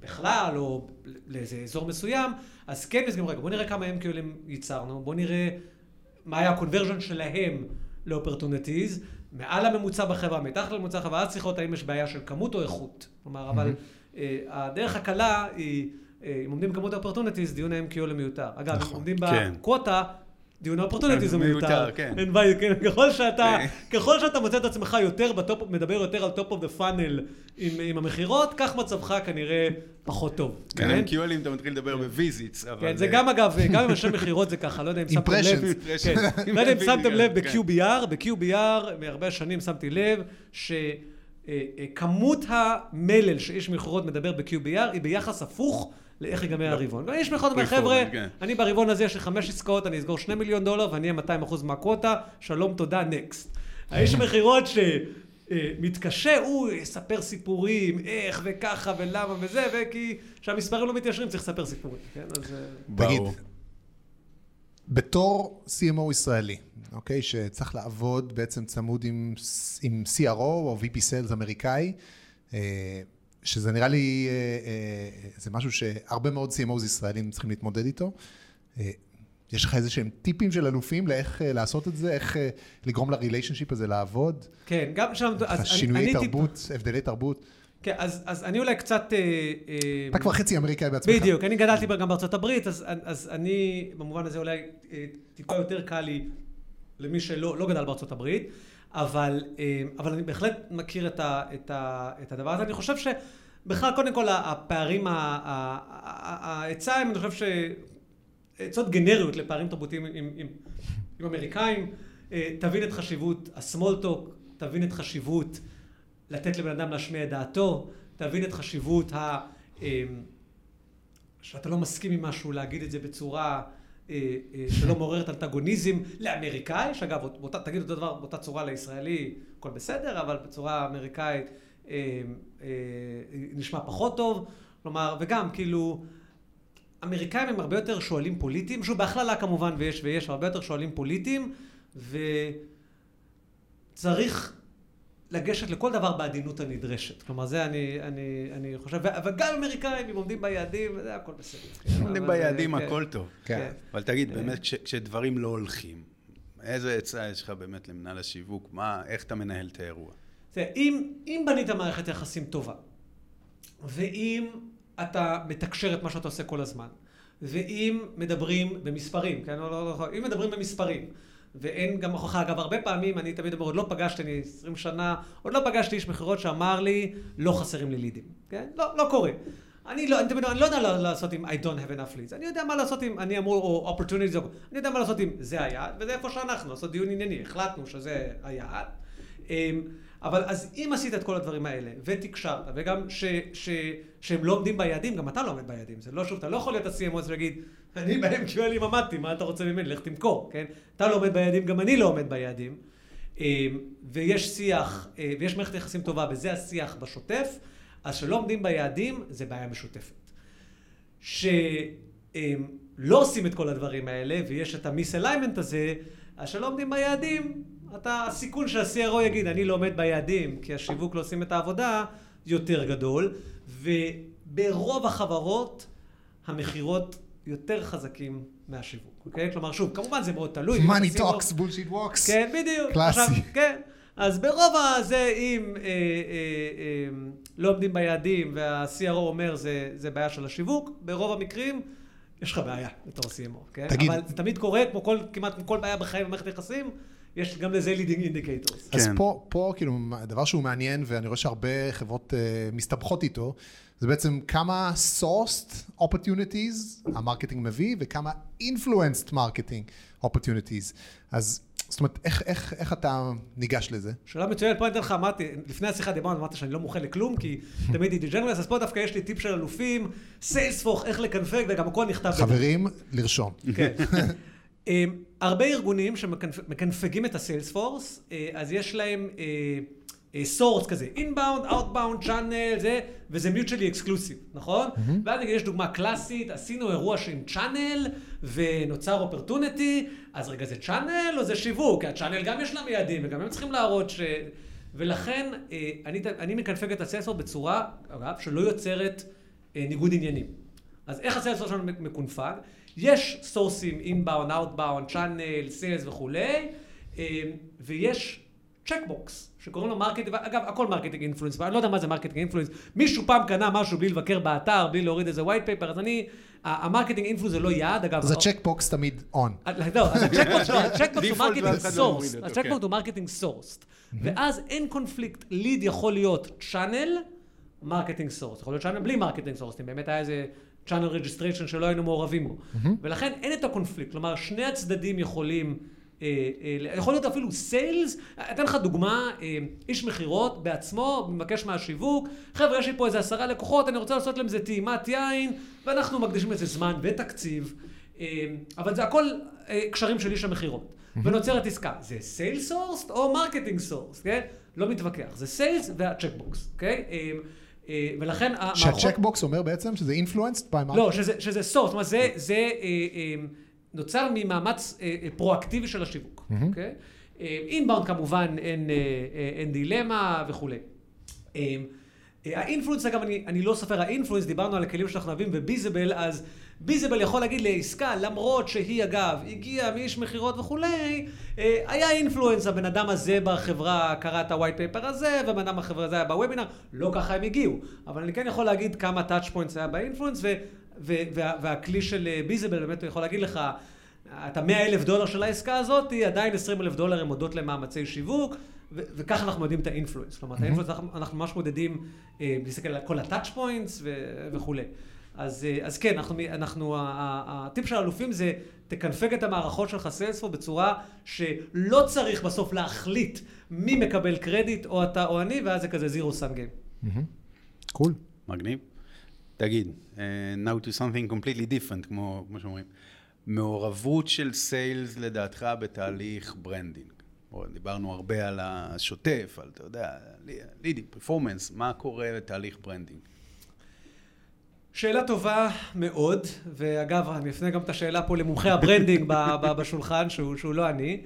בכלל, או לאיזה אזור מסוים, אז כן מסגרים, רגע, בוא נראה כמה MQL ים ייצרנו, בוא נראה מה היה ה-conversion שלהם ל-opportunities, מעל הממוצע בחברה, מתחת לממוצע בחברה, אז צריך לראות האם יש בעיה של כמות או איכות. כלומר, אבל uh, הדרך הקלה היא, uh, אם עומדים בכמות ה-opportunities, דיון ה-MQL מיותר. אגב, אם נכון, עומדים כן. ב quota, דיון ה opportunity זה מיותר. כן. אין בעיה, כן. ככל שאתה, כן. ככל שאתה מוצא את עצמך יותר ב top, מדבר יותר על top of the funnel עם המכירות, כך מצבך כנראה פחות טוב. כן, עם MQL ים אתה מתחיל לדבר ב visits, אבל... כן, זה גם אגב, גם עם אנשי מכירות זה ככה, לא יודע אם שמתם לב. לא יודע אם שמתם לב ב-QBR, ב-QBR, מהרבה שנים שמתי לב, שכמות המלל שאיש מכירות מדבר ב-QBR היא ביחס הפוך. לאיך ייגמר לא. הרבעון. ויש מכות אומר, חבר'ה, כן. אני ברבעון הזה יש לי חמש עסקאות, אני אסגור שני מיליון דולר ואני אהיה 200 אחוז מהקווטה, שלום, תודה, נקסט. האיש מכירות שמתקשה, הוא יספר סיפורים, איך וככה ולמה וזה, וכי כשהמספרים לא מתיישרים צריך לספר סיפורים, כן? אז... אה, תגיד, בתור CMO ישראלי, אוקיי, שצריך לעבוד בעצם צמוד עם, עם CRO או VP Sales אמריקאי, אה, שזה נראה לי, אה, אה, זה משהו שהרבה מאוד CMOs ישראלים צריכים להתמודד איתו. אה, יש לך איזה שהם טיפים של אלופים לאיך לעשות את זה, איך לגרום לריליישנשיפ הזה לעבוד? כן, גם שם... שינויי תרבות, טיפ... הבדלי תרבות. כן, אז, אז אני אולי קצת... אתה כבר חצי אמריקאי בעצמך. בדיוק, אני גדלתי גם בארצות הברית, אז, אז אני במובן הזה אולי טיפה יותר קל לי למי שלא לא גדל בארצות הברית. אבל, אה, אבל אני בהחלט מכיר את, ה, את, ה, את הדבר הזה. אני חושב שבכלל, קודם כל, הפערים, העצה הם, אני חושב ש... עצות גנריות לפערים תרבותיים עם, עם, עם אמריקאים, אה, תבין את חשיבות הסמולטוק, תבין את חשיבות לתת לבן אדם להשמיע את דעתו, תבין את חשיבות ה... אה, שאתה לא מסכים עם משהו, להגיד את זה בצורה שלא מעוררת אנטגוניזם לאמריקאי, שאגב, תגיד אותו דבר באותה צורה לישראלי, הכל בסדר, אבל בצורה אמריקאית אה, נשמע פחות טוב. כלומר, וגם, כאילו, אמריקאים הם הרבה יותר שואלים פוליטיים, שוב, בהכללה כמובן, ויש ויש, הרבה יותר שואלים פוליטיים, וצריך לגשת לכל דבר בעדינות הנדרשת. כלומר, זה אני, אני, אני חושב, וגם אמריקאים, אם עומדים ביעדים, זה הכל בסדר. אם עומדים ביעדים, כן. הכל טוב. כן. אבל תגיד, כן. באמת, כשדברים לא הולכים, איזה עצה יש לך באמת למנהל השיווק? מה, איך אתה מנהל את האירוע? תראה, אם, אם בנית מערכת יחסים טובה, ואם אתה מתקשר את מה שאתה עושה כל הזמן, ואם מדברים במספרים, כן? לא, לא, לא, אם מדברים במספרים, ואין גם הוכחה. אגב, הרבה פעמים, אני תמיד אומר, עוד לא פגשתי, אני 20 שנה, עוד לא פגשתי איש מכירות שאמר לי, לא חסרים לי לידים, כן? לא, לא קורה. אני לא, אני תמיד, אני לא יודע לעשות עם I don't have enough leads. אני יודע מה לעשות עם, אני אמור, או opportunities, אני יודע מה לעשות עם זה היעד, וזה איפה שאנחנו, לעשות דיון ענייני. החלטנו שזה היעד. אמ, אבל אז אם עשית את כל הדברים האלה, ותקשרת, וגם ש, ש, שהם לא עומדים ביעדים, גם אתה לא עומד ביעדים. זה לא שוב, אתה לא יכול להיות ה-CMO ולהגיד, אני בהם QLים עמדתי, מה אתה רוצה ממני? לך תמכור, כן? אתה לא עומד ביעדים, גם אני לא עומד ביעדים. אמ, ויש שיח, אה, ויש מערכת יחסים טובה, וזה השיח בשוטף, אז שלא עומדים ביעדים, זה בעיה משותפת. שלא עושים את כל הדברים האלה, ויש את ה misalignment הזה, אז שלא עומדים ביעדים, אתה, הסיכון שה-CRO יגיד, אני לא עומד ביעדים, כי השיווק לא עושים את העבודה, יותר גדול. ו... ברוב החברות המכירות יותר חזקים מהשיווק, אוקיי? כלומר, שוב, כמובן זה מאוד תלוי. money talks, bullshit walks. כן, בדיוק. קלאסי. עכשיו, כן. אז ברוב הזה, אם אה, אה, אה, לא עומדים ביעדים וה-CRO אומר זה, זה בעיה של השיווק, ברוב המקרים יש לך בעיה בתור CMO, כן? תגיד- אבל זה תמיד קורה, כמו כל, כמעט כמו כל בעיה בחיים במערכת יחסים, יש גם לזה leading indicators. אז כן. פה, פה כאילו, הדבר שהוא מעניין, ואני רואה שהרבה חברות uh, מסתבכות איתו, זה בעצם כמה sourced opportunities המרקטינג מביא, וכמה influenced marketing opportunities. אז זאת אומרת, איך, איך, איך אתה ניגש לזה? שאלה מצוינת, פה אני אתן לך, אמרתי, לפני השיחה דיברנו, אמרתי שאני לא מוכן לכלום, כי תמיד הייתי generalist, אז פה דווקא יש לי טיפ של אלופים, סיילספורס, איך לקנפג, וגם הכל נכתב. חברים, לרשום. כן. הרבה ארגונים שמקנפגים את הסיילספורס, אה, אז יש להם source כזה, inbound, outbound, channel, זה, וזה mutually exclusive, נכון? ואז נגיד יש דוגמה קלאסית, עשינו אירוע עם channel, ונוצר opportunity, אז רגע זה channel או זה שיווק? כי ה channel גם יש להם יעדים, וגם הם צריכים להראות ש... ולכן אה, אני, אני מקנפג את הסיילספורס בצורה, אגב, שלא יוצרת אה, ניגוד עניינים. אז איך הסיילספורס שלנו מקונפג? יש סורסים inbound, outbound, channel, sales וכולי, אה, ויש checkbox, שקוראים לו marketing, אגב, הכל marketing influence, אני לא יודע מה זה marketing influence, מישהו פעם קנה משהו בלי לבקר באתר, בלי להוריד איזה white paper, אז אני, ה marketing influence זה לא יעד, אגב. אז ה checkbox תמיד on. לא, אז ה checkbox לא, ה checkbox הוא marketing לא source, ה checkbox. הוא marketing source, ואז אין קונפליקט, lead יכול להיות channel, marketing source, יכול להיות channel בלי marketing source, אם באמת היה איזה channel registration שלא היינו מעורבים בו, ולכן אין את הקונפליקט, כלומר שני הצדדים יכולים, אה, אה, יכול להיות אפילו sales, אתן לך דוגמה, אה, איש מכירות בעצמו, מבקש מהשיווק, חבר'ה יש לי פה איזה עשרה לקוחות, אני רוצה לעשות להם איזה טעימת יין, ואנחנו מקדישים לזה זמן ותקציב. אה, אבל זה הכל אה, קשרים של איש המכירות. ונוצרת עסקה. זה sales source או marketing source, כן? לא מתווכח. זה sales וה checkbox, אוקיי? אה, אה, ולכן המערכות... שה checkbox אומר בעצם שזה influenced by marketing? לא, שזה, שזה זאת אומרת, זה, זה אה, אה, נוצר ממאמץ אה, אה, פרואקטיבי של השיווק, אוקיי? inbound כמובן אין, אה, אה, אין דילמה וכולי. אה, אה, האינפלואנס, אגב, אני, אני לא סופר האינפלואנס, דיברנו על הכלים שאנחנו אוהבים, וביזבל, אז ביזבל יכול להגיד לעסקה, למרות שהיא, אגב, הגיעה מאיש מכירות וכולי, אה, היה אינפלואנס, הבן אדם הזה בחברה קרא את ה-white paper הזה, והבן אדם בחברה הזה היה בוובינר, לא ככה הם הגיעו. אבל אני כן יכול להגיד כמה touch points היה באינפלואנס, ו- ו- וה- והכלי של אה, ביזבל באמת הוא יכול להגיד לך, את ה-100 אלף דולר של העסקה הזאת, עדיין 20 אלף דולר הם הודות למאמצי שיווק, ו- וככה אנחנו מודדים את ה influence. כלומר, את ה influence אנחנו- ממש מודדים, אה, להסתכל על כל ה-touch points ו- וכולי. אז, אה, אז כן, אנחנו, אנחנו, הטיפ של האלופים זה, תקנפג את המערכות שלך סיילספורס בצורה שלא צריך בסוף להחליט מי מקבל קרדיט, או אתה או אני, ואז זה כזה zero sum game. Cool. מגניב. תגיד, uh, now to something completely different, כמו, כמו שאומרים. מעורבות של sales לדעתך בתהליך branding. או, דיברנו הרבה על השוטף, על, אתה יודע, לידים, performance, מה קורה בתהליך branding? שאלה טובה מאוד, ואגב, אני אפנה גם את השאלה פה למומחי ה branding בשולחן, שהוא, שהוא לא אני.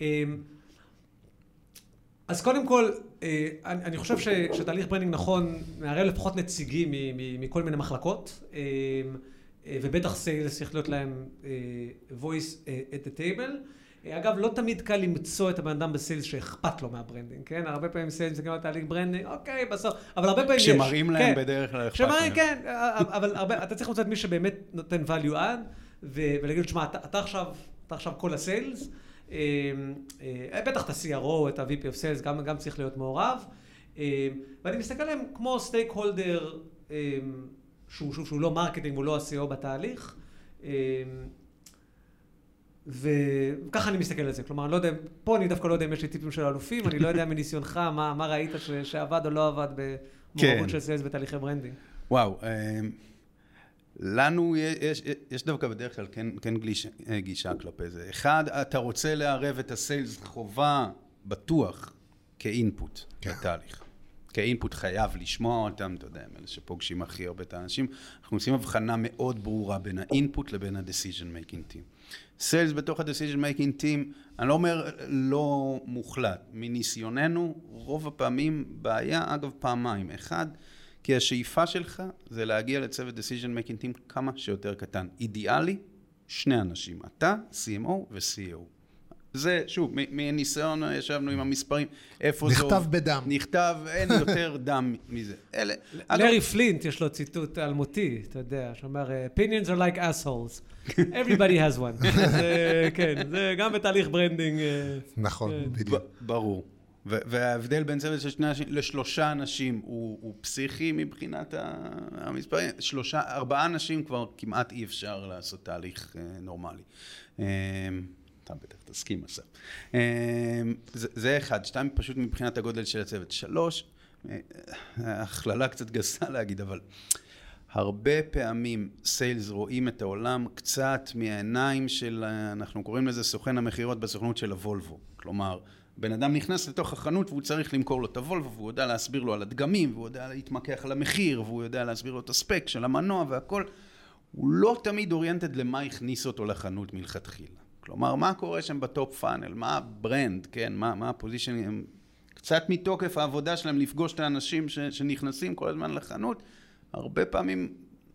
אמ, אז קודם כל, אה, אני חושב ש, שתהליך branding נכון מערב לפחות נציגים מכל מיני מחלקות, אמ, אה, ובטח sales צריך להיות להם אה, voice at the table. אה, אגב, לא תמיד קל למצוא את הבן אדם ב sales שאכפת לו מה branding, כן? הרבה פעמים sales מסתכלים על תהליך branding, אוקיי, בסוף, אבל הרבה פעמים יש. כשמראים להם כן. בדרך כלל אכפת להם. כן, אבל הרבה, אתה צריך למצוא את מי שבאמת נותן value add, ולהגיד לו, תשמע, אתה, אתה עכשיו, אתה עכשיו כל ה sales, אה, אה, בטח את ה-CRO, את ה-VP of Sales, גם, גם צריך להיות מעורב, אה, ואני מסתכל עליהם כמו stakeholder, שהוא, שהוא, שהוא לא marketing, הוא לא ה-CO בתהליך, אה, וככה אני מסתכל על זה, כלומר, אני לא יודע, פה אני דווקא לא יודע אם יש לי טיפים של אלופים, אני לא יודע מניסיונך מה, מה ראית ש, שעבד או לא עבד במעורבות כן. של sales בתהליכי branding. וואו, אה, לנו יש, יש דווקא בדרך כלל כן, כן גיש, גישה כלפי זה. אחד, אתה רוצה לערב את ה sales חובה בטוח כ input כן. לתהליך. כאינפוט חייב לשמוע אותם, אתה יודע, הם אלה שפוגשים הכי הרבה את האנשים. אנחנו עושים הבחנה מאוד ברורה בין האינפוט לבין ה-decision making team. סיילס בתוך ה-decision making team, אני לא אומר לא מוחלט. מניסיוננו, רוב הפעמים בעיה, אגב פעמיים. אחד, כי השאיפה שלך זה להגיע לצוות decision making team כמה שיותר קטן. אידיאלי, שני אנשים, אתה, CMO ו-CEO. זה, שוב, מניסיון ישבנו עם המספרים, איפה נכתב זה... נכתב בדם. נכתב, אין יותר דם מזה. אלה... לארי פלינט יש לו ציטוט אלמותי, אתה יודע, שאומר, opinions are like assholes. Everybody has one. זה, כן, זה גם בתהליך branding. אה, נכון, כן. בדיוק. ברור. וההבדל בין צוות של שני אנשים לשלושה אנשים הוא, הוא פסיכי מבחינת המספרים. שלושה, ארבעה אנשים כבר כמעט אי אפשר לעשות תהליך אה, נורמלי. אה, אתה בטח תסכים אסף. זה, זה אחד. שתיים, פשוט מבחינת הגודל של הצוות. שלוש, הכללה קצת גסה להגיד, אבל הרבה פעמים סיילס רואים את העולם קצת מהעיניים של, אנחנו קוראים לזה סוכן המכירות בסוכנות של הוולבו. כלומר, בן אדם נכנס לתוך החנות והוא צריך למכור לו את הוולבו והוא יודע להסביר לו על הדגמים והוא יודע להתמקח על המחיר והוא יודע להסביר לו את הספק של המנוע והכל. הוא לא תמיד oriented למה הכניס אותו לחנות מלכתחילה. כלומר, מה קורה שם ב top funnel, מה ה brand, כן, מה, מה ה position, קצת מתוקף העבודה שלהם לפגוש את האנשים ש, שנכנסים כל הזמן לחנות, הרבה פעמים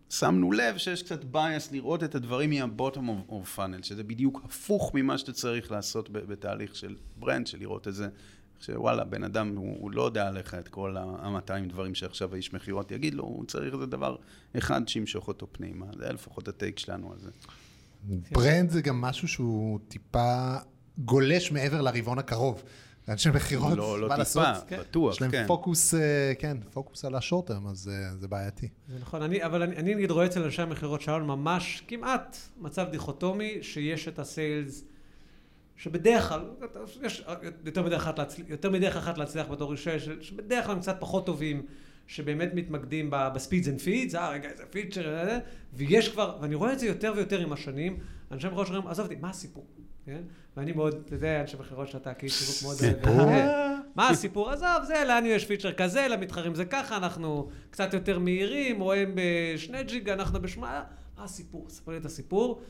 שמנו לב שיש קצת bias לראות את הדברים of, of funnel, שזה בדיוק הפוך ממה שאתה צריך לעשות בתהליך של brand, של לראות את זה, שוואלה, בן אדם, הוא, הוא לא יודע עליך את כל ה-200 דברים שעכשיו האיש מכירות יגיד לו, הוא צריך איזה דבר אחד שימשוך אותו פנימה. זה לפחות הטייק שלנו על זה. ברנד זה גם משהו שהוא טיפה גולש מעבר לרבעון הקרוב. אנשי מכירות, לא, לא טיפה, לעשות? כן. בטוח, כן. יש להם פוקוס, אה, כן, פוקוס על השורטרם, אז אה, זה בעייתי. זה נכון, אני, אבל אני, אני נגיד רואה אצל אנשי המכירות שלנו ממש כמעט מצב דיכוטומי, שיש את הסיילס, שבדרך כלל, יש יותר מדרך אחת להצליח, יותר מדרך אחת להצליח בתור אישה, שבדרך כלל הם קצת פחות טובים. שבאמת מתמקדים ב speeds and feeds, אה רגע איזה feature, אה, ויש כבר, ואני רואה את זה יותר ויותר עם השנים, אנשי מכירות שאומרים, עזוב אותי, מה הסיפור? כן? ואני מאוד, אתה יודע, אנשי מכירות שאתה כאיש שיווק מאוד... סיפור? מה הסיפור? עזוב, זה, לנו יש feature כזה, למתחרים זה ככה, אנחנו קצת יותר מהירים, או הם בשני gig, אנחנו בשמונה, מה הסיפור? ספר לי את הסיפור.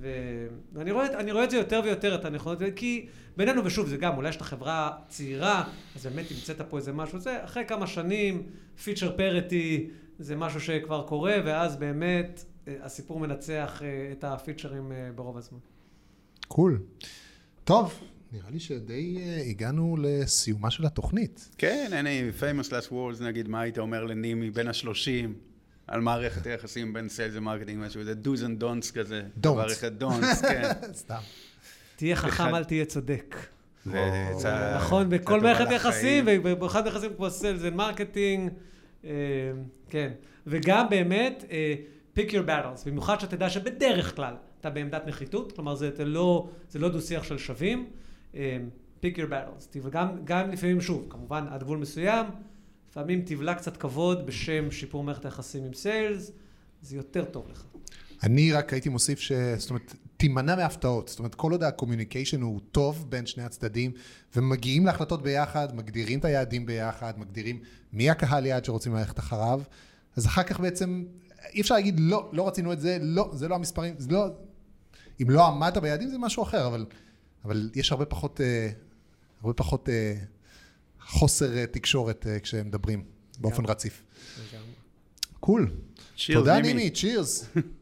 ואני רואה, רואה את זה יותר ויותר, את הנכונות, כי בינינו, ושוב, זה גם, אולי יש את החברה צעירה, אז באמת המצאת פה איזה משהו, זה אחרי כמה שנים, feature parity, זה משהו שכבר קורה, ואז באמת אה, הסיפור מנצח אה, את הפיצ'רים אה, ברוב הזמן. Cool. Cool. טוב, נראה לי שדי הגענו לסיומה של התוכנית. כן, הנה, famous last words, נגיד, מה היית אומר לנימי בין השלושים? על מערכת היחסים בין sales ו marketing, משהו, זה do's and don'ts כזה. Don'ts. מערכת don'ts, כן. סתם. תהיה חכם, אל תהיה צודק. נכון, בכל מערכת יחסים, ובמיוחד יחסים כמו sales ו marketing, כן. וגם באמת, pick your battles, במיוחד שאתה יודע שבדרך כלל אתה בעמדת נחיתות, כלומר זה לא, לא דו-שיח של שווים, pick your battles. וגם לפעמים, שוב, כמובן עד גבול מסוים, לפעמים תבלע קצת כבוד בשם שיפור מערכת היחסים עם sales, זה יותר טוב לך. אני רק הייתי מוסיף ש... זאת אומרת, תימנע מהפתעות. זאת אומרת, כל עוד ה communication הוא טוב בין שני הצדדים, ומגיעים להחלטות ביחד, מגדירים את היעדים ביחד, מגדירים מי הקהל יעד שרוצים ללכת אחריו, אז אחר כך בעצם אי אפשר להגיד לא, לא רצינו את זה, לא, זה לא המספרים, זה לא... אם לא עמדת ביעדים זה משהו אחר, אבל, אבל יש הרבה פחות, אה, הרבה פחות אה, חוסר אה, תקשורת אה, כשמדברים באופן רציף. קול. תודה נימי, צ'ירס.